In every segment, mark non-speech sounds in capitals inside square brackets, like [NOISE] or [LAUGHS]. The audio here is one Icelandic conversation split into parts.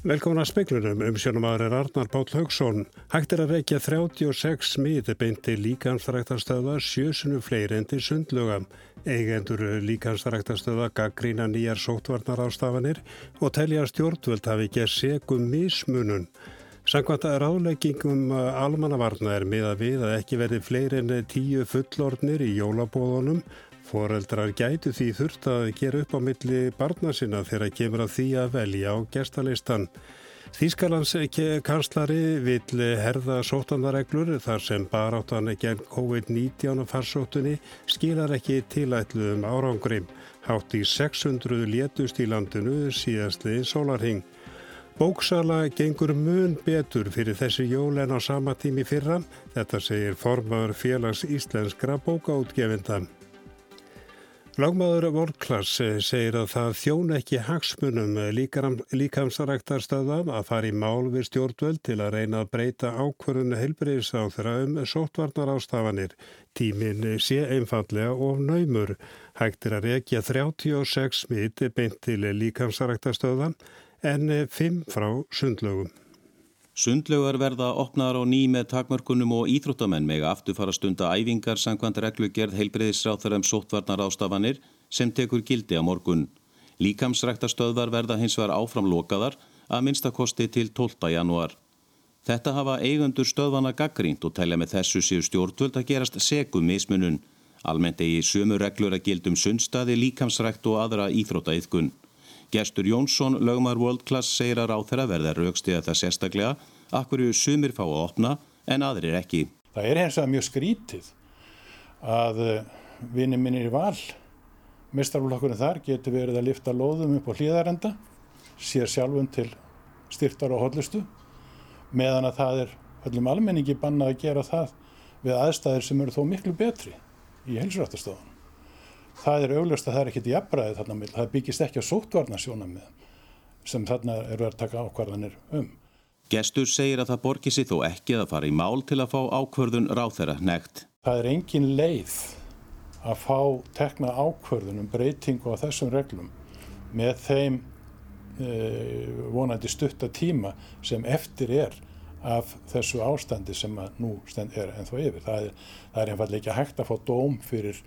Velkomin að speiklunum um sjónumadur er Arnar Páll Haugsson. Hægt er að reykja 36 smið beinti líkansræktarstöða sjösunu fleiri en til sundluga. Eigendur líkansræktarstöða gaggrína nýjar sótvarnar ástafanir og telja stjórnvöld hafi ekki að segum mismunun. Sankvæmt að ráðleggingum almannavarna er miða við að ekki verði fleiri en tíu fullornir í jólabóðunum Fóreldrar gætu því þurft að gera upp á milli barna sinna þegar kemur að því að velja á gerstalistan. Þýskalands kanslari vil herða sótandareglur þar sem baráttan gegn COVID-19 farsóttunni skilar ekki tilætluðum árangrim. Hátt í 600 létust í landinu síðastliðin sólarhing. Bóksala gengur mun betur fyrir þessi jól en á sama tími fyrra. Þetta segir formar félags íslenskra bókaútgefinda. Lagmaður Vorklass segir að það þjón ekki hagsmunum líkamsaræktarstöða að fara í mál við stjórnvöld til að reyna að breyta ákvörðinu heilbreyðisáþra um sóttvarnar ástafanir. Tímin sé einfallega of naumur. Hægt er að rekja 36 smitt beint til líkamsaræktarstöða en 5 frá sundlögum. Sundlaugar verða opnaðar á ný með takmörkunum og íþróttamenn með afturfara stunda æfingar sangkvæmt reglugerð heilbreyðisráþar um sóttvarnar ástafanir sem tekur gildi á morgun. Líkamsræktastöðvar verða hins vegar áframlokaðar að minnstakosti til 12. janúar. Þetta hafa eigundur stöðvana gaggrínt og tælja með þessu séu stjórnvöld að gerast segum mismunun. Almennt eigi sömu reglur að gildum sundstaði, líkamsrækt og aðra íþróttaiðkun. Gestur Jónsson, lögumar World Class, segir að ráð þeirra verða raukstiða það sérstaklega, akkur eru sumir fá að opna en aðrir ekki. Það er hens að mjög skrítið að eh, vinni minnir í val, mestarflokkurinn þar getur verið að lifta lóðum upp á hlýðarenda, sér sjálfum til styrtar og hodlustu, meðan að það er öllum almenningi bannað að gera það við aðstæðir sem eru þó miklu betri í heilsurættastofan það er augljóst að það er ekkert jafnbræði þarna með, það byggist ekki á sóttvarnasjónamið sem þarna eru að taka ákvarðanir um. Gestur segir að það borgir sér þó ekki að fara í mál til að fá ákvörðun ráþæra nekt. Það er engin leið að fá tekna ákvörðun um breytingu á þessum reglum með þeim e, vonandi stutta tíma sem eftir er af þessu ástandi sem að nú er ennþá yfir. Það er, er einfallega ekki hægt að fá dóm fyrir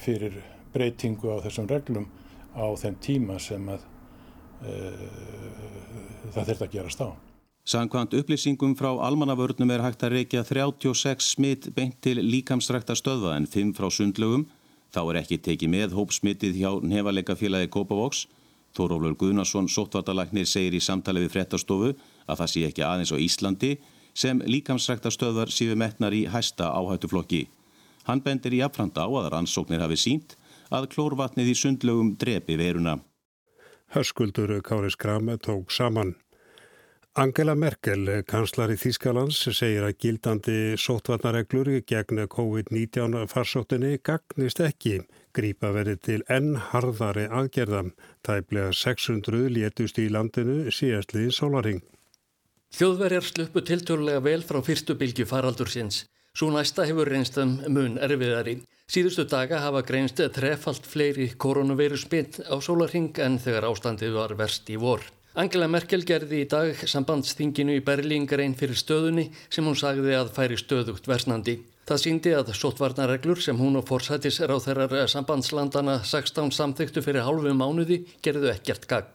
fyrir breytingu á þessum reglum á þeim tíma sem að uh, það þurft að gerast á. Sankvæmt upplýsingum frá almannavörnum er hægt að reykja 36 smitt beint til líkamsrækta stöðva en 5 frá sundlögum. Þá er ekki tekið með hópsmittið hjá nefaleggafélagi Kópavóks. Þórólur Guðnarsson, sóttvartalæknir, segir í samtali við frettastofu að það sé ekki aðeins á Íslandi sem líkamsrækta stöðvar síðu metnar í hæsta áhættuflokki. Hann bendir í affranda á að rannsóknir hafi sínt að klórvatnið í sundlögum drepi veruna. Hörskuldur Kári Skrame tók saman. Angela Merkel, kanslar í Þýskalands, segir að gildandi sótvarnareglur gegn COVID-19 farsóttinni gagnist ekki. Grípa verið til enn harðari aðgerðam. Tæplega 600 létust í landinu síðastliðin sólaring. Þjóðverjar sluppu tiltjóðlega vel frá fyrstu bylgu faraldur sinns. Svo næsta hefur reynstum mun erfiðari. Síðustu daga hafa greinst trefalt fleiri koronavírusmitt á sólarhing en þegar ástandið var verst í vor. Angela Merkel gerði í dag sambandsþinginu í Berlín grein fyrir stöðunni sem hún sagði að færi stöðugt versnandi. Það síndi að sótvarnareglur sem hún og forsætis er á þeirrar sambandslandana 16 samþyktu fyrir hálfu mánuði gerðu ekkert gagn.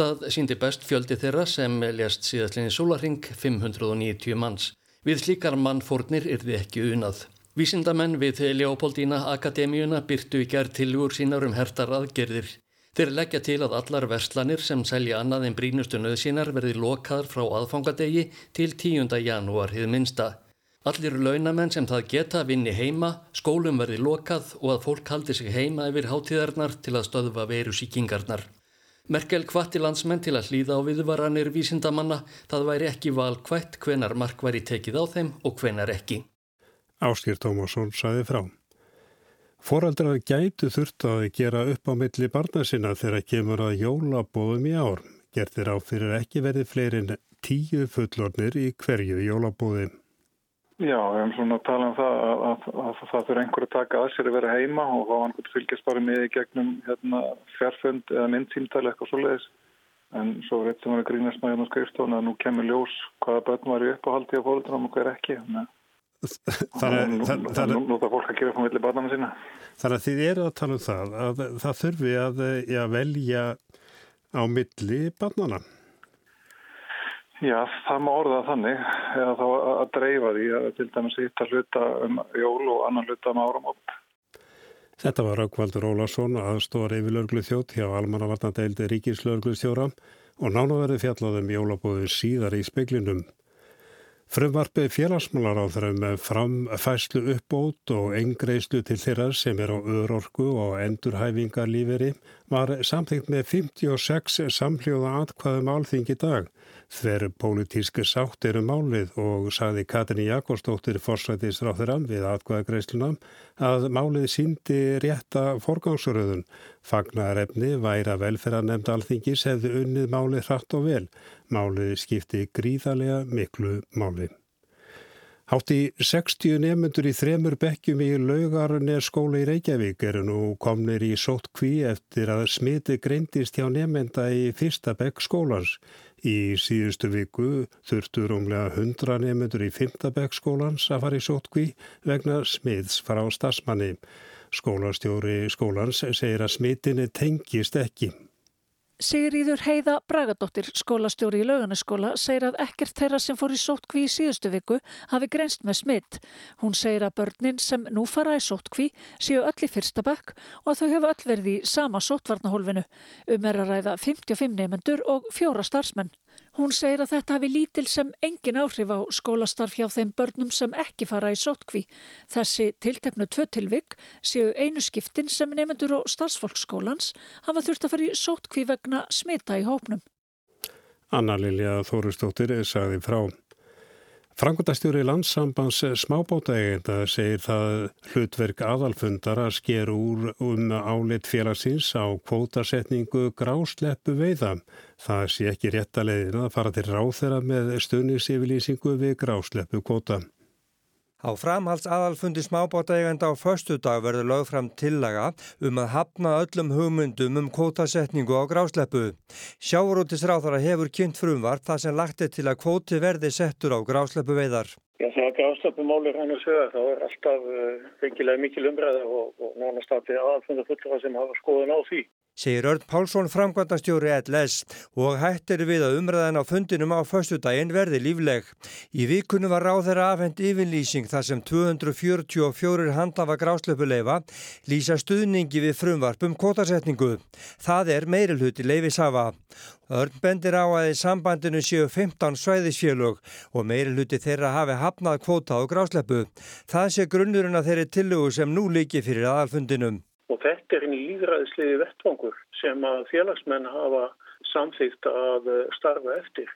Það síndi best fjöldi þeirra sem lést síðastlinni sólarhing 590 manns. Við slíkar mannfórnir er þið ekki unað. Vísindamenn við Leopoldína Akademíuna byrtu í gerð tilugur sínar um hertar aðgerðir. Þeir leggja til að allar verslanir sem selja annað en brínustu nöðsínar verði lokaðar frá aðfangadegi til 10. janúar hið minsta. Allir launamenn sem það geta vinni heima, skólum verði lokað og að fólk haldi sig heima yfir hátíðarnar til að stöðva veru síkingarnar. Merkel hvatti landsmenn til að hlýða á viðvaranir vísindamanna, það væri ekki valkvætt hvenar mark væri tekið á þeim og hvenar ekki. Áskýr Tómasson saði frá. Foraldrar gætu þurft að gera upp á milli barna sinna þegar kemur að jólabóðum í ár. Gerðir á fyrir ekki verið fleirinn tíu fullornir í hverju jólabóðum. Já, við hefum svona talað um það að, að, að það fyrir einhver að taka að sér að vera heima og þá einhvern fylgjast bara með í gegnum hérna, fjárfund eða myndtímtali eitthvað svoleiðis en svo er eitt sem var að grínast með hérna á skrifstofun að nú kemur ljós hvaða börn var í uppáhaldi á fólkdram og hver ekki. Þannig að það fólk að gera frá milli barnana sína. Þannig að þið eru að tala um það að það þurfi að, að velja á milli barnana. Já, það má orða þannig eða þá að dreifa því að til dæmis hitta hluta um jól og annan hluta um áram upp. Þetta var Raukvaldur Ólarsson aðstóðar yfir lörglu þjótt hjá Almannavarnadeildi Ríkislörglu þjóra og nánaverði fjallaðum jólabóðu síðar í speklinum. Frumvarpið félagsmálar á þeirra með framfæslu uppbót og engreislu til þeirra sem er á öðrorku og endurhæfingarlíferi var samþygt með 56 samhljóða atkvaðum álþingi dag. Þver pólitíski sátt eru málið og saði Katrin Jakobsdóttir forsætisráþurann við atkvaðagreislunum að málið síndi rétta forgangsröðun. Fagnarefni væra velferðarnemnd alþingis hefði unnið málið hratt og vel. Málið skipti gríðarlega miklu máli. Hátt í 60 nefnundur í þremur bekkjum í laugarnir skóla í Reykjavík eru nú komnir í sótt kví eftir að smiti greindist hjá nefnenda í fyrsta bekk skólans. Í síðustu viku þurftu rúmlega 100 nefnundur í fymta bekk skólans að fara í sótt kví vegna smiðs fara á stafsmanni. Skólastjóri skólans segir að smitinni tengist ekki. Sigriður Heiða Bragadóttir, skólastjóri í laugarnaskóla, segir að ekkert þeirra sem fór í sótkví í síðustu viku hafi grenst með smitt. Hún segir að börnin sem nú fara í sótkví séu öll í fyrsta bekk og að þau hefur öll verið í sama sótvarnahólfinu. Um er að ræða 55 nefnendur og fjóra starfsmenn. Hún segir að þetta hafi lítil sem engin áhrif á skólastarf hjá þeim börnum sem ekki fara í sótkví. Þessi tiltefnu tvö tilvik séu einu skiptin sem nefnendur og starfsfólksskólans hafa þurft að fara í sótkví vegna smita í hópnum. Anna Lilja Þórustóttir sagði frá. Frangotastjóri landsambands smábótaegenda segir það hlutverk aðalfundar að sker úr um áleitt félagsins á kvótasetningu grásleppu veiða. Það sé ekki rétt að leiðina að fara til ráþera með stöðnisífylýsingu við grásleppu kvóta. Á framhalds aðalfundi smábátaegenda á förstu dag verður lögð fram tillaga um að hafna öllum hugmyndum um kvótasetningu á grásleppu. Sjáurútisráþara hefur kynnt frumvart það sem lagt er til að kvóti verði settur á grásleppu veiðar. Já, þegar grásleppumáli rann og sögða þá er alltaf fengilega mikil umræða og, og nánast að aðalfunda fullra sem hafa skoðun á því segir Örn Pálsson framkvæmdastjóri LS og hættir við að umræðan á fundinum á föstudaginn verði lífleg. Í vikunum var ráð þeirra afhend yfinlýsing þar sem 244 handlafa gráslöpuleifa lýsa stuðningi við frumvarpum kvotasetningu. Það er meirilhuti leifisafa. Örn bendir á að í sambandinu séu 15 svæðisfélög og meirilhuti þeirra hafi hafnað kvota á grásleppu. Það sé grunnurinn að þeirri tillögu sem nú líki fyrir aðalfundinum. Og þetta er einn líðræðisliði vettvangur sem að félagsmenn hafa samþýgt að eh, starfa eftir.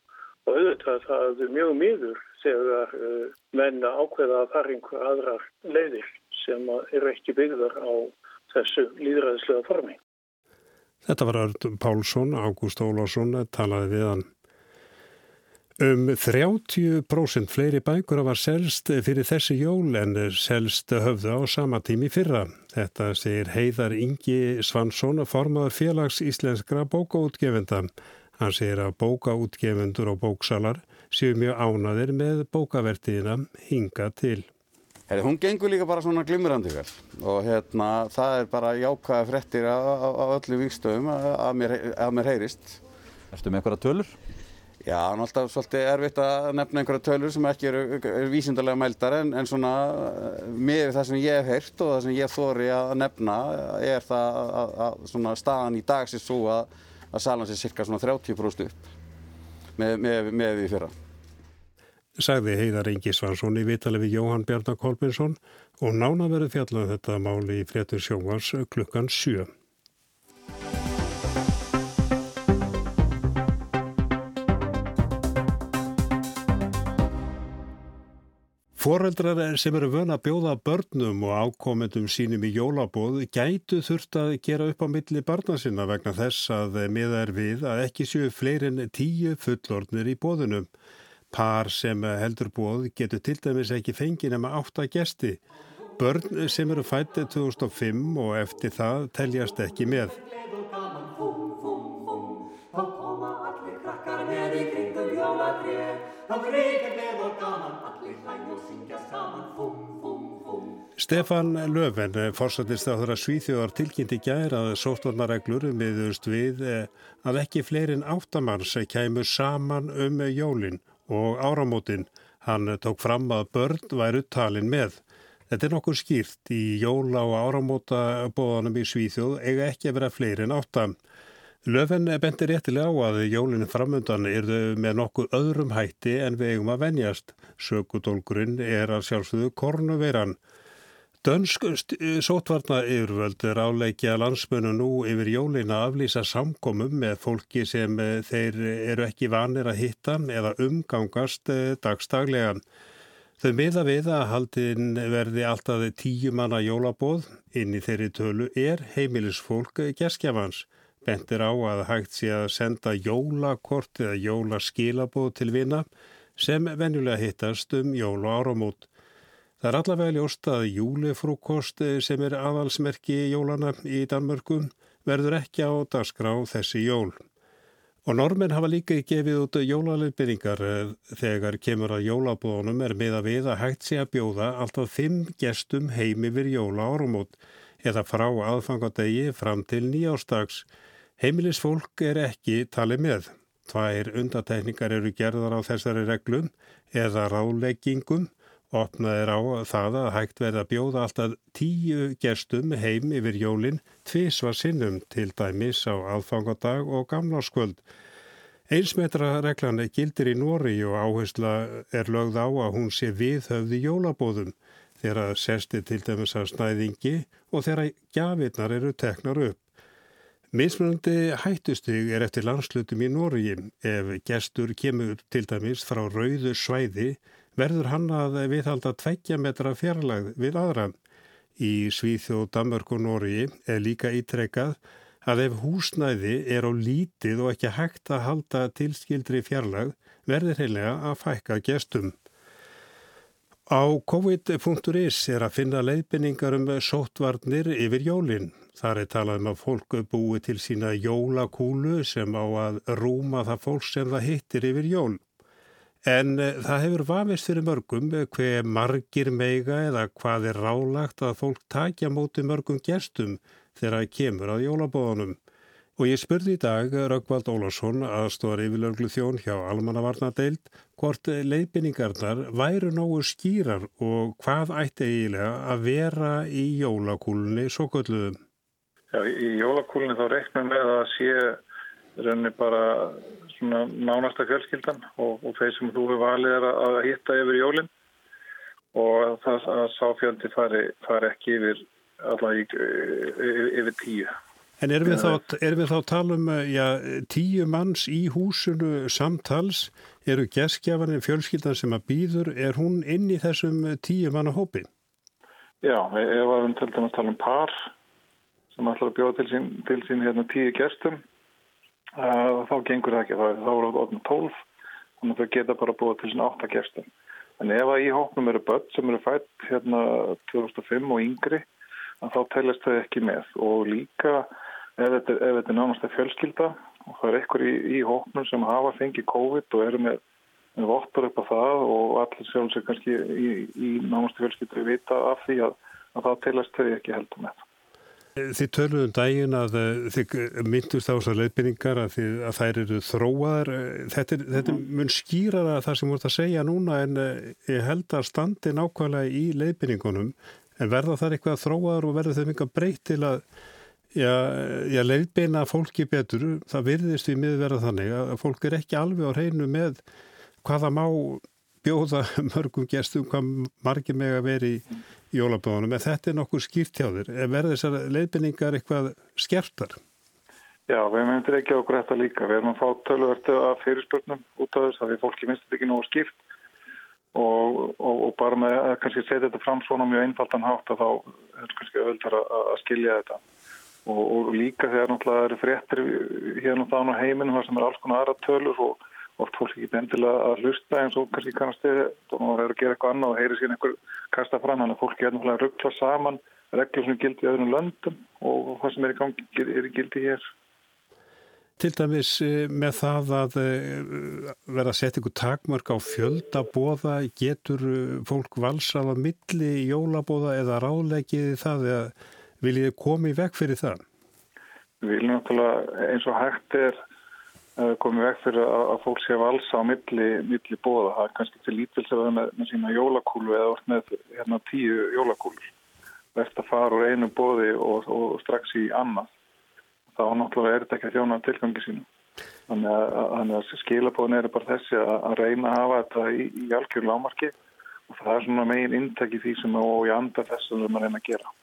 Og auðvitað það er mjög miður þegar eh, menn ákveða að fara einhver aðrar leiðir sem eru ekki byggðar á þessu líðræðislega formi. Þetta var Örn Pálsson, Ágúst Ólásson talaði við hann. Um 30% fleiri bækur var selst fyrir þessi jól en selst höfðu á sama tími fyrra. Þetta segir Heiðar Ingi Svansson, formadur félags íslenskra bókaútgefenda. Hann segir að bókaútgefendur og bóksalar séu mjög ánaðir með bókavertiðina hinga til. Heri, hún gengur líka bara svona glimrandi vel og hérna, það er bara jákvæða frettir á, öllu vingstöðum að mér, að mér heyrist. Erstu með einhverja tölur? Já, það er alltaf svolítið erfitt að nefna einhverja tölur sem ekki eru, eru vísindarlega mældar en, en svona með það sem ég hef heyrt og það sem ég þóri að nefna er það að, að svona staðan í dag sé svo að, að salan sé cirka svona 30% upp með, með, með því fyrra. Sagði Heiðar Ingi Svansson í vitali við Jóhann Bjarnar Kolbinsson og nána verið fjallað um þetta máli í fréttur sjónvars klukkan 7. Fóreldrar sem eru vöna að bjóða börnum og ákomendum sínum í jólabóð gætu þurft að gera upp á milli barna sinna vegna þess að miða er við að ekki séu fleirin tíu fullornir í bóðunum. Par sem heldur bóð getur til dæmis ekki fengið nema átta gesti. Börn sem eru fættið 2005 og eftir það teljast ekki með. Þá koma allir krakkar með í kringum jólatrið, þá reykar Stefan Löfven, fórsættistáður að Svíþjóðar tilkynnti gæra að sótvarnareglur miðust við eh, að ekki fleirin áttamanns kæmu saman um jólin og áramótin. Hann tók fram að börn væru talin með. Þetta er nokkur skýrt í jóla og áramóta bóðanum í Svíþjóð eiga ekki að vera fleiri en átta. Löfven bendir réttilega á að jólinu framöndan er þau með nokkuð öðrum hætti en við eigum að venjast. Sökudólgurinn er að sjálfsögðu kornuveiran. Dönsk sótvarna yfirvöld er áleikja landsmönu nú yfir jólina að aflýsa samkomum með fólki sem eh, þeir eru ekki vanir að hitta eða umgangast eh, dagstaglega. Þau miða við að haldin verði alltaf tíu manna jólabóð inn í þeirri tölu er heimilisfólk gerskjafans. Bentir á að hægt sé að senda jólakort eða jólaskilabóð til vina sem venjulega hittast um jól og áramót. Það er allavega ljóst að júlefrúkost sem er aðalsmerki jólana í Danmörkum verður ekki á dagskrá þessi jól. Og normin hafa líka gefið út jólalöfbyrningar eh, þegar kemur að jólabóðunum er með að við að hægt sé að bjóða alltaf fimm gestum heimi við jóla árumót eða frá aðfangadegi fram til nýjástags. Heimilisfólk er ekki talið með. Tvær undatekningar eru gerðar á þessari reglum eða ráleggingum Opnað er á það að hægt verða að bjóða alltaf tíu gestum heim yfir jólinn tvísva sinnum til dæmis á aðfangadag og gamlarskvöld. Einsmetra reglan gildir í Nóri og áhersla er lögð á að hún sé viðhöfði jólabóðum þegar sesti til dæmis að snæðingi og þegar gafirnar eru teknar upp. Mismunandi hættustig er eftir landslutum í Nóri ef gestur kemur til dæmis frá rauðu svæði verður hann að viðhalda tveggja metra fjarlag við aðra. Í Svíþjóð, Danmörk og Nóri er líka ítrekkað að ef húsnæði er á lítið og ekki hægt að halda tilskildri fjarlag verður heimlega að fækka gestum. Á covid.is er að finna leiðbynningar um sóttvarnir yfir jólinn. Þar er talað um að fólk búi til sína jólakúlu sem á að rúma það fólk sem það hittir yfir jól. En eh, það hefur vafist fyrir mörgum eh, hver margir meiga eða hvað er rálagt að fólk takja móti mörgum gestum þegar það kemur að jólabóðunum. Og ég spurði í dag Röggvald Ólásson aðstóðar yfirlörglu þjón hjá Almannavarnadeild hvort leifinningarnar væru nógu skýrar og hvað ætti eiginlega að vera í jólakúlunni svo gölluðum. Já, í jólakúlunni þá reiknum við að sé rauninni bara svona nánasta fjölskyldan og, og þeir sem þú hefur valið er að hitta yfir jólinn og það að sáfjöldi fari, fari ekki yfir, yfir, yfir tíu. En erum við, þá, erum við þá að tala um já, tíu manns í húsinu samtals, eru geskjafaninn fjölskyldan sem að býður, er hún inn í þessum tíu manna hópi? Já, ef við til dæmis tala um par sem ætlar að bjóða til sín, til sín hérna, tíu gestum þá gengur það ekki, þá er það ofnum 12 þannig að þau geta bara búið til svona 8 gestum. En ef að í hóknum eru börn sem eru fætt hérna 2005 og yngri, þá telast þau ekki með og líka ef þetta, ef þetta er nánast að fjölskylda og það er ekkur í, í hóknum sem hafa fengið COVID og eru með, með vottur upp á það og allir sjálfsög kannski í, í nánast fjölskyldu vita af því að, að þá telast þau ekki heldur með. Þið töluðum dægin að eh, þið myndust á þessar leiðbynningar að, að þær eru þróaðar. Þetta, þetta mun skýra það sem voruð að segja núna en eh, ég held að standi nákvæmlega í leiðbynningunum en verða þar eitthvað þróaðar og verða þau mikilvægt breytt til að já, leiðbyna fólki betur. Það virðist við miðverða þannig að fólk er ekki alveg á hreinu með hvaða má bjóða [LAUGHS] mörgum gestum hvað margir meg að veri í jólabóðunum, en þetta er nokkuð skýrt hjá þér. Verður þessar leifinningar eitthvað skertar? Já, við myndir ekki okkur þetta líka. Við erum að fá tölvertu af fyrirspurnum út af þess að við fólki þetta ekki nógu skýrt og, og, og bara með að kannski setja þetta fram svona mjög einfaldan hátt að þá er kannski öðvöldar að, að skilja þetta. Og, og líka þegar náttúrulega eru fréttir hérna þá á heiminum sem er alls konar aðra tölur og oft fólk ekki bendilega að hlusta eins og kannski kannast og það er að gera eitthvað annað og heyri síðan einhver kasta fram þannig að fólki er náttúrulega að ruggla saman reglur sem gildi í öðrum löndum og það sem er í gangi er í gildi hér. til dæmis eh, með það að eh, vera að setja ykkur takmark á fjöldabóða, getur eh, fólk valsað á milli jólabóða eða ráðlegiði það eða viljið komið veg fyrir það? Við viljum náttúrulega eins og hægt er komið veg fyrir að fólk sé valsa á milli, milli bóða. Það er kannski til lítils að vera með, sína jólakúlu eða orð með hérna, tíu jólakúlur. Verðt að fara úr einu bóði og, og strax í annað þá náttúrulega er þetta ekki að þjóna tilgangi sínum. Þannig að, að skilabóðin er bara þessi að, að reyna að hafa þetta í, í algjörlu ámarki og það er svona megin inntæki því sem og ég anda þess að við erum að reyna að gera.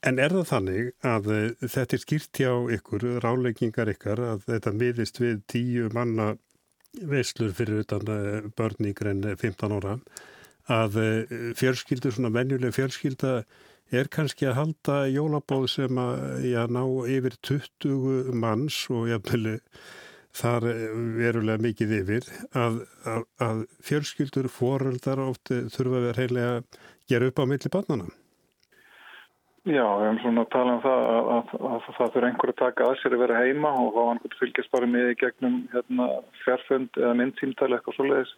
En er það þannig að uh, þetta er skýrt hjá ykkur, ráleggingar ykkar, að þetta miðist við tíu manna veislur fyrir utan uh, börn yngre en 15 ára, að uh, fjölskyldur, svona menjuleg fjölskylda, er kannski að halda jólabóð sem að já, ná yfir 20 manns og jafnveg þar verulega mikið yfir að, að, að fjölskyldur foreldar oft þurfa að vera heilega gera upp á milli barnana. Já, við hefum svona að tala um það að, að það fyrir einhverju að taka að sér að vera heima og þá hann fylgjast bara með í gegnum hérna, fjárfund eða myndtímtæli eitthvað svoleiðis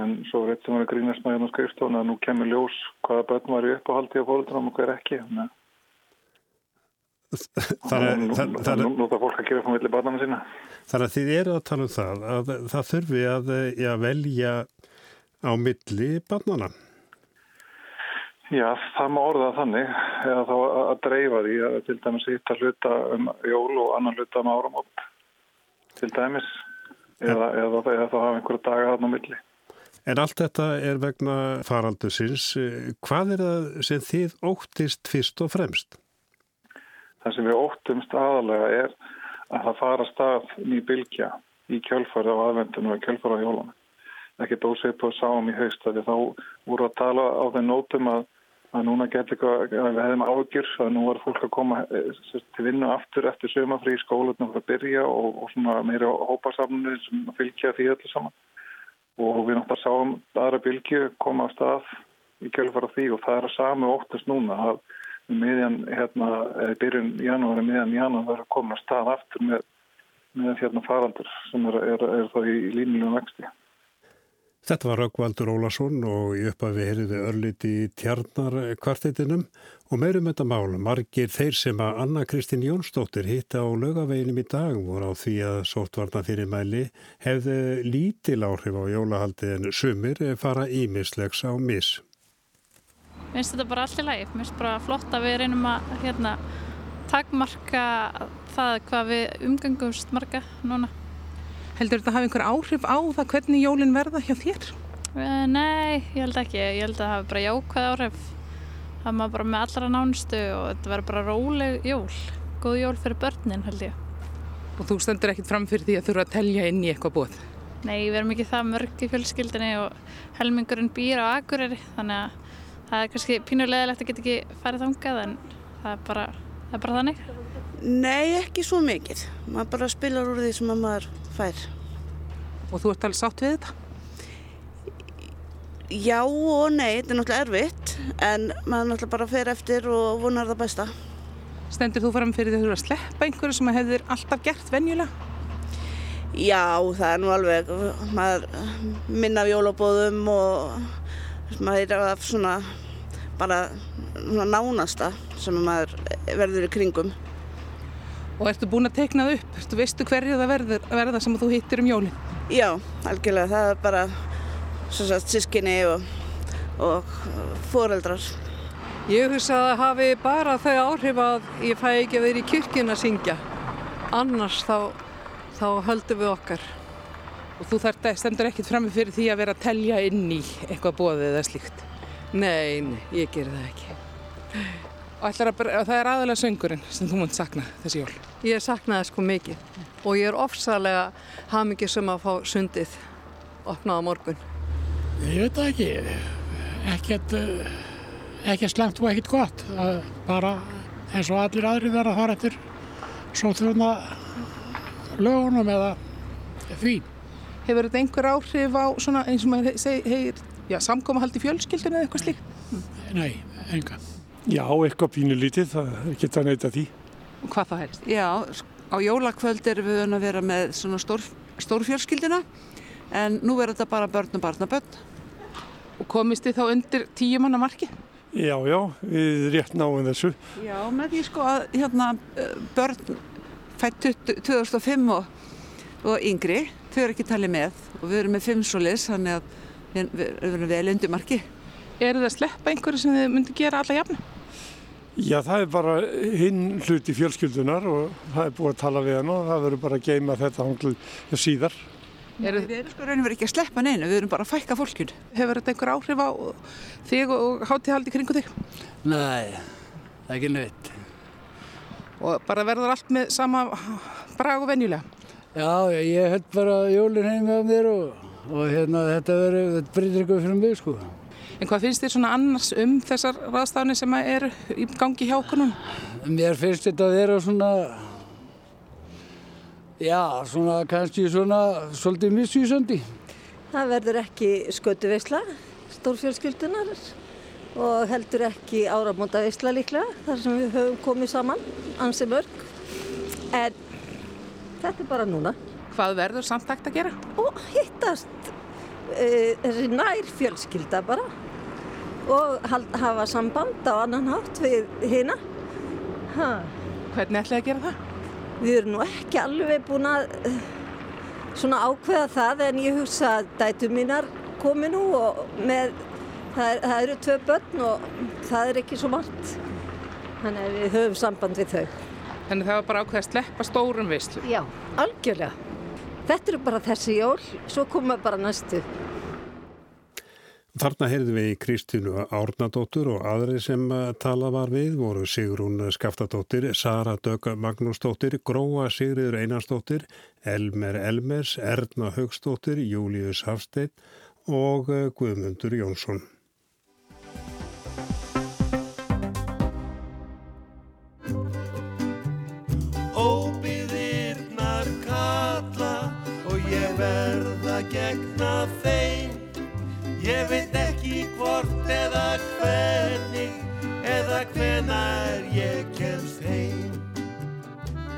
en svo er eitt sem var að grínast með hérna skrifstofna að nú kemur ljós hvaða börn var í uppáhaldi á fólkdram og hver ekki að nú það fólk að að þið eru að tala um það að það þurfi að ja, velja á milli barnana Já, það má orða þannig eða þá að dreifa því að til dæmis hitta hluta um jól og annan hluta um áram til dæmis eða, eða, eða þá hafa einhverja daga þarna á milli En allt þetta er vegna faraldusins. Hvað er það sem þið óttist fyrst og fremst? Það sem við óttumst aðalega er að það fara stað ný bylgja í kjölfari á aðvendinu og kjölfari á jólunum. Ekki dósið på að sáum í haust að þá voru að tala á þeim nótum að, að núna getur eitthvað, að við hefðum ágjur að nú var fólk að koma eh, til vinnu aftur eftir sömafri í skólunum fyrir að byrja og, og svona meira hópasamnir sem fylgja því öllu saman og við náttúrulega sáum aðra bylgu koma á stað í kjölfara því og það er að samu óttast núna að miðjan, hérna, eða byrjun janúari, miðjan janúari verður að koma á stað aftur með, með hérna faraldur sem er, er, er í, í línulegum vexti. Þetta var Röggvaldur Ólason og í upphafi heyriði örliti í tjarnarkvartetinum og meirum þetta mál. Margir þeir sem að Anna Kristín Jónsdóttir hitta á lögaveginum í dag voru á því að sóttvarna fyrir mæli hefði lítil áhrif á jólahaldi en sumir fara ímislegs á mis. Mér finnst þetta bara allt í lagi. Mér finnst bara flott að við reynum að hérna, takmarka það hvað við umgangumst marga núna. Heldur þetta að hafa einhver áhrif á það hvernig jólinn verða hjá þér? Eh, nei, ég held ekki. Ég held að það hafi bara jákvæð áhrif. Það maður bara með allra nánustu og þetta verður bara róleg jól. Góð jól fyrir börnin held ég. Og þú stendur ekkit fram fyrir því að þurfa að telja inn í eitthvað bóð? Nei, við erum ekki það mörg í fjölskyldinni og helmingurinn býr á akureyri þannig að það er kannski pínulegilegt að geta ekki farið þangað en það er bara, það er bara þannig. Nei, ekki svo mikið. Maður bara spilar úr því sem maður fær. Og þú ert alveg sátt við þetta? Já og nei, þetta er náttúrulega erfitt en maður náttúrulega bara fer eftir og vonar það besta. Stendur þú fram fyrir því að þú eru að sleppa einhverju sem hefur alltaf gert venjulega? Já, það er nú alveg, maður minna af jólabóðum og maður er af svona bara svona nánasta sem maður verður í kringum. Og ertu búin að teikna það upp? Ertu veistu hverju það verður, verða sem þú hittir um jólinn? Já, algjörlega. Það er bara sagt, sískinni og, og foreldrar. Ég hugsa að það hafi bara þau áhrif að ég fæ ekki að vera í kyrkina að syngja. Annars þá, þá höldum við okkar. Og þú þarf, stendur ekkit fram með fyrir því að vera að telja inn í eitthvað bóðið eða slíkt? Nei, nei, ég ger það ekki. Og að, það er aðalega söngurinn sem þú múnt sakna þessi jól? Ég saknaði sko mikið og ég er ofsalega hafmikið sem að fá sundið opnað á morgun. Ég veit ekki, ekkert, ekkert slemt og ekkert gott. Bara eins og allir aðri verða að fara eftir svo þjóna lögunum eða því. Hefur þetta einhver áhrif á svona eins og maður segir, já, samkómahald í fjölskyldinu eða eitthvað slíkt? Nei, enga. Já, eitthvað pínu lítið, það geta neyta því. Og hvað það helst? Já, á jólakvöld erum við að vera með svona stór, stórfjölskyldina en nú verður þetta bara börn og barnabörn. Og komist þið þá undir tíu manna marki? Já, já, við rétt náum þessu. Já, með því sko að hérna börn fætt 2005 og, og yngri, þau eru ekki talið með og við erum með fimm solis, þannig að við, við erum vel undir marki. Er það að sleppa einhverju sem þið myndi gera alla jafna? Já, það er bara hinn hluti fjölskyldunar og það er búið að tala við hann og það verður bara að geima þetta hanglu síðar. Eru... Við erum sko raun og verið ekki að sleppa neina, við erum bara að fækka fólkun. Hefur þetta einhver áhrif á þig og hátíðhaldi kringu þig? Nei, ekki nöytt. Og bara verður allt með sama brag og venjulega? Já, ég held bara jólinn heim með mér og, og hérna þetta verður, þetta breytir eitthvað fyrir mig sko. En hvað finnst þér svona annars um þessar ráðstafni sem eru í gangi hjá okkur núna? Mér finnst þetta að vera svona Já, svona kannski svona svolítið missvísandi. Það verður ekki skötuveisla, stórfjölskyldunar og heldur ekki áramótaveisla líklega þar sem við höfum komið saman, ansið mörg. En þetta er bara núna. Hvað verður samt hægt að gera? Og hittast e, þessi nær fjölskylda bara og hafa samband á annan hátt við hina. Ha. Hvernig ætlaði að gera það? Við erum nú ekki alveg búin að svona ákveða það en ég hugsa að dætu mínar komi nú og með, það, er, það eru tvö börn og það er ekki svo margt. Þannig að við höfum samband við þau. Þannig það var bara ákveða að sleppa stórum veislu? Já, algjörlega. Þetta eru bara þessi jól, svo koma bara næstu. Þarna heyrðum við Kristínu Árnadóttur og aðri sem tala var við voru Sigrún Skaftadóttir, Sara Dögg Magnúsdóttir, Gróa Sigriður Einarsdóttir, Elmer Elmers, Erna Högstóttir, Július Hafstein og Guðmundur Jónsson. Ég veit ekki hvort eða hvernig eða hvenar ég kemst heim.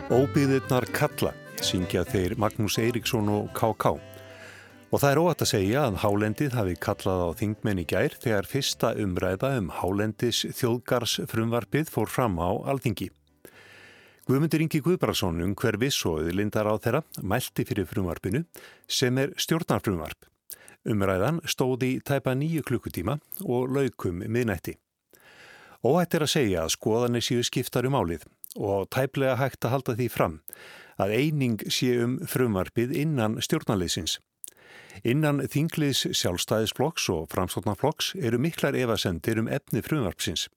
Óbyðirnar kalla, syngja þeir Magnús Eiríksson og K.K. Og það er óætt að segja að Hálendið hafi kallað á þingmenn í gær þegar fyrsta umræða um Hálendis þjóðgars frumvarpið fór fram á alþingi. Guðmundur Ingi Guðbrarsson um hver viss og auðlindar á þeirra mælti fyrir frumvarpinu sem er stjórnarfrumvarp. Umræðan stóði tæpa nýju klukkutíma og laukum miðnætti. Óhætt er að segja að skoðanir séu skiptar um álið og tæplega hægt að halda því fram að eining sé um frumvarpið innan stjórnarleysins. Innan þingliðs sjálfstæðisflokks og framstofnarflokks eru miklar evasendir um efni frumvarpsins.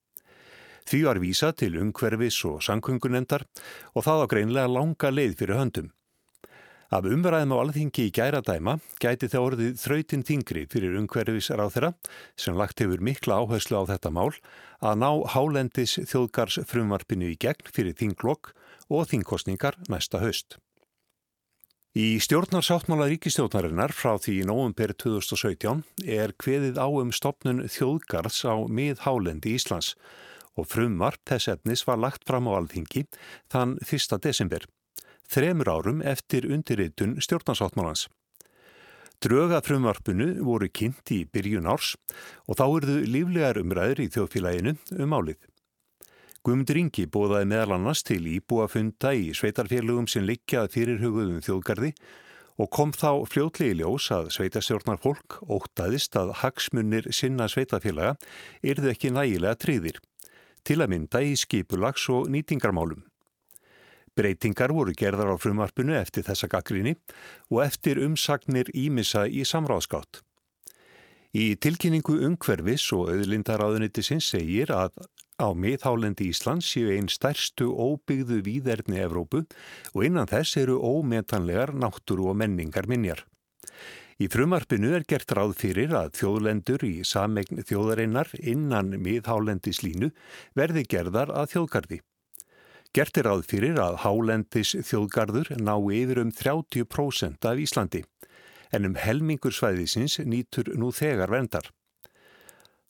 Því var vísa til umhverfis og sangkungunendar og það á greinlega langa leið fyrir höndum. Af umræðum á alþingi í gæradæma gæti það orðið þrautin þingri fyrir umhverfisar á þeirra sem lagt hefur mikla áherslu á þetta mál að ná hálendis þjóðgars frumvarpinu í gegn fyrir þinglokk og þingkostningar næsta höst. Í stjórnarsáttmála ríkistjórnarinnar frá því í nóvumber 2017 er kveðið á um stopnun þjóðgars á mið hálendi Íslands og frumvarp þess efnis var lagt fram á alþingi þann 1. desember þremur árum eftir undirritun stjórnarsáttmálans. Dröga frumvarpinu voru kynnt í byrjun árs og þá eruðu líflegar umræður í þjóðfélaginu um álið. Guðmundur Ingi bóðaði meðal annars til íbúafunda í sveitarfélögum sem likjað fyrirhugðum þjóðgarði og kom þá fljótlegi ljós að sveitastjórnar fólk ótaðist að hagsmunir sinna sveitafélaga erðu ekki nægilega tríðir, til að mynda í skipulags og nýtingarmálum. Breytingar voru gerðar á frumarpinu eftir þessa gaggrinni og eftir umsagnir ímissa í samráðskátt. Í tilkynningu umhverfis og auðlindaráðunitisins segir að á miðhálendi Íslands séu einn stærstu óbyggðu víðerni Evrópu og innan þess eru ómetanlegar náttúru og menningar minjar. Í frumarpinu er gert ráð fyrir að þjóðlendur í samegn þjóðarinnar innan miðhálendis línu verði gerðar að þjóðgarði. Gert er ráð fyrir að hálendis þjóðgarður ná yfir um 30% af Íslandi, en um helmingur svæðisins nýtur nú þegar vendar.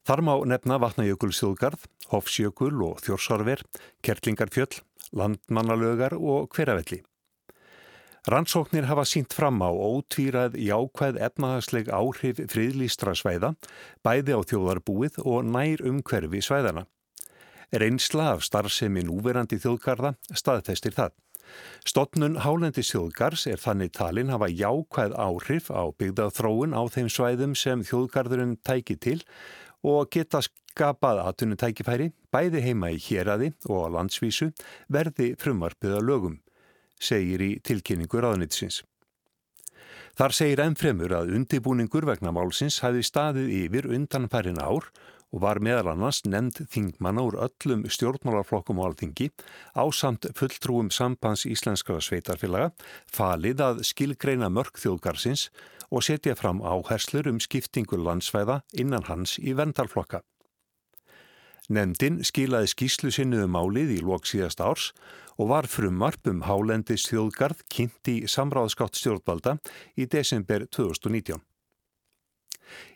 Þar má nefna Vatnajökulsþjóðgarð, Hofsjökul og Þjórsarver, Kertlingarfjöll, Landmannalögar og Hveravelli. Rannsóknir hafa sínt fram á ótvíræð jákvæð efnahagsleg áhrif friðlýstra svæða, bæði á þjóðarbúið og nær umhverfi svæðana. Reynsla af starfsemi núverandi þjóðgarða staðfestir það. Stotnun Hálendis þjóðgars er þannig talin hafa jákvæð áhrif á byggðað þróun á þeim svæðum sem þjóðgarðurinn tæki til og geta skapað aðtunutækifæri, bæði heima í héræði og á landsvísu, verði frumvarpiða lögum segir í tilkynningu ráðnitsins. Þar segir ennfremur að undibúningur vegna málsins hafi staðið yfir undan færin ár og var meðal annars nefnd þingmanna úr öllum stjórnmálarflokkum og alþingi á samt fulltrúum sambans íslenskara sveitarfélaga falið að skilgreina mörg þjóðgarsins og setja fram áherslur um skiptingu landsvæða innan hans í vendarflokka. Nemndin skilaði skýslu sinnu um málið í loksíðast árs og var frumvarp um Hálendis þjóðgarð kynnt í samráðskátt stjórnvalda í desember 2019.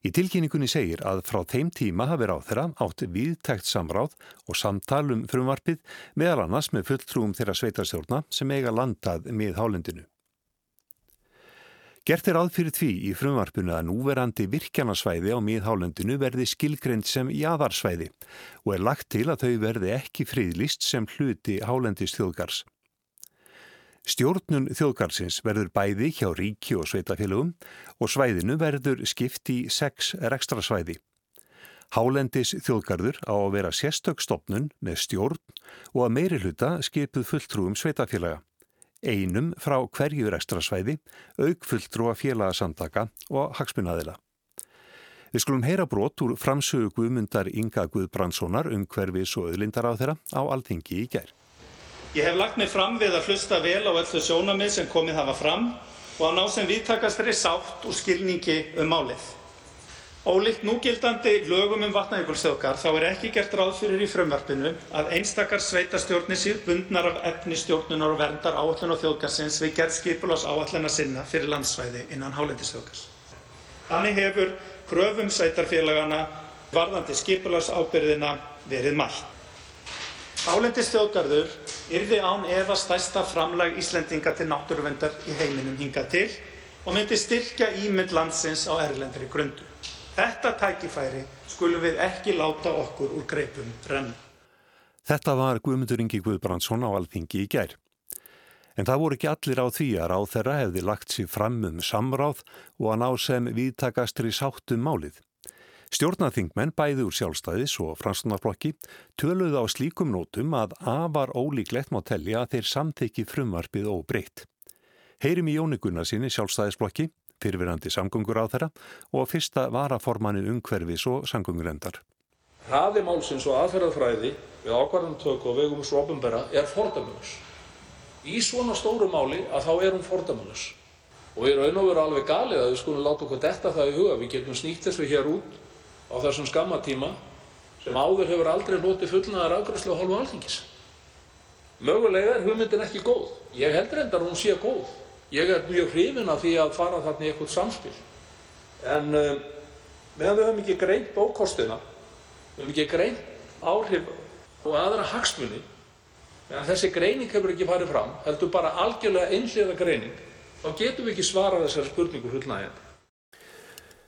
Í tilkynningunni segir að frá þeim tíma hafi ráð þeirra átt viðtækt samráð og samtalum frumvarpið meðal annars með fulltrúum þeirra sveitarstjórna sem eiga landað með Hálendinu. Gert er aðfyrir því í frumvarpunu að núverandi virkjanasvæði á miðhálendinu verði skilgreynd sem jaðarsvæði og er lagt til að þau verði ekki friðlist sem hluti hálendis þjóðgars. Stjórnun þjóðgarsins verður bæði hjá ríki og sveitafélagum og svæðinu verður skipt í sex rekstrasvæði. Hálendis þjóðgarður á að vera sérstökstofnun með stjórn og að meiri hluta skipuð fulltrúum sveitafélaga einum frá hverju rekstrasvæði, aukfulltrúa félagasamtaka og hagsmunnaðila. Við skulum heyra brot úr framsögu Guðmundar Inga Guðbrandssonar um hverfis og öðlindar á þeirra á Alþingi í gær. Ég hef lagt mig fram við að hlusta vel á öllu sjónamið sem komið hafa fram og að ná sem viðtakastri sátt og skilningi um málið. Ólíkt núgildandi lögum um vatnajökulsþjóðgarð þá er ekki gert ráð fyrir í frumvarpinu að einstakar sveitarstjórnir séu bundnar af efni stjórnunar og verndar áætlun og þjóðgarðsins við gerð skipulagsáætlana sinna fyrir landsvæði innan hálendisþjóðgarðs. Þannig hefur kröfum sveitarfélagana varðandi skipulagsábyrðina verið mætt. Hálendisþjóðgarður yrði án efa stærsta framlag Íslendinga til náttúruverndar í heiminum hingað til og myndi styrkja ímynd landsins á erlendri grundu. Þetta tækifæri skulum við ekki láta okkur úr greipum renna. Þetta var Guðmundur Ingi Guðbrandsson á Alþingi í gær. En það voru ekki allir á því að ráð þeirra hefði lagt sér fram um samráð og að ná sem viðtakastri sáttum málið. Stjórnaþingmenn bæði úr sjálfstæðis og franstunarflokki töluði á slíkum nótum að afar ólíklegt má telli að þeir samþykki frumvarpið og breytt. Heyrim í Jónikunna sinni sjálfstæðisflokki fyrirverandi samgöngur á þeirra og fyrsta varaformannin umhverfis og samgöngurendar. Hraði málsins og aðferðafræði við ákvarðantöku og vegum svo ofinbera er fordamulus. Í svona stóru máli að þá er hún fordamulus. Og erum raun og veru alveg galið að við skulum láta okkur detta það í huga. Við getum snýtt þessu hér út á þessum skamma tíma sem áður hefur aldrei hloti fullnaðar afgræslu á hálfu alþingis. Mögulega er hugmyndin ekki góð. Ég heldur endar hún sé góð. Ég er mjög hrifin af því að fara þarna í eitthvað samspil. En um, meðan við höfum ekki greint bókostina, við höfum ekki greint áhrif og aðra hagsmunni, meðan þessi greining hefur ekki farið fram, heldur bara algjörlega einhliða greining, þá getum við ekki svarað þessari spurningu fullnægjandi.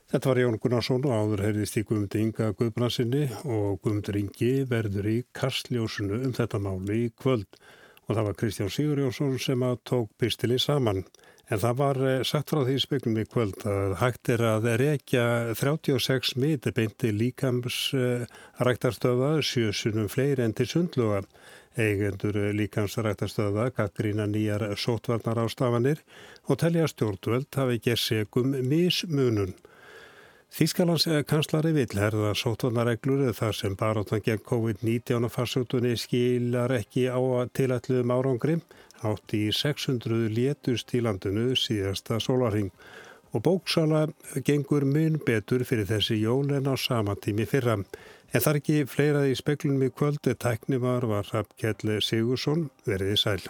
Þetta var Jón Gunnarsson og áður heyrðist í Guðmundur Inga Guðbrannsinni og Guðmundur Ingi verður í kastljósunu um þetta máli í kvöld og það var Kristján Sigurjónsson sem að tók pistilinn saman. En það var eh, sagt frá því speklum í kvöld að hægt er að rekja 36 miti beinti líkams ræktarstöða sjösunum fleiri enn til sundluga. Eigendur líkams ræktarstöða gaggrína nýjar sótvarnar ástafanir og telja stjórnvöld hafi gerðsegum mismunun. Þýskalands kanslari vill herða sótvarnareglur þar sem baróttan gegn COVID-19 farsóttunni skilar ekki á tilætluðum árangri átt í 600 létust í landinu síðasta sólarhing og bóksala gengur mun betur fyrir þessi jól en á sama tími fyrra. En þar ekki fleirað í speklunum í kvöldu tæknimar var Rappkjell Sigursson veriði sæl.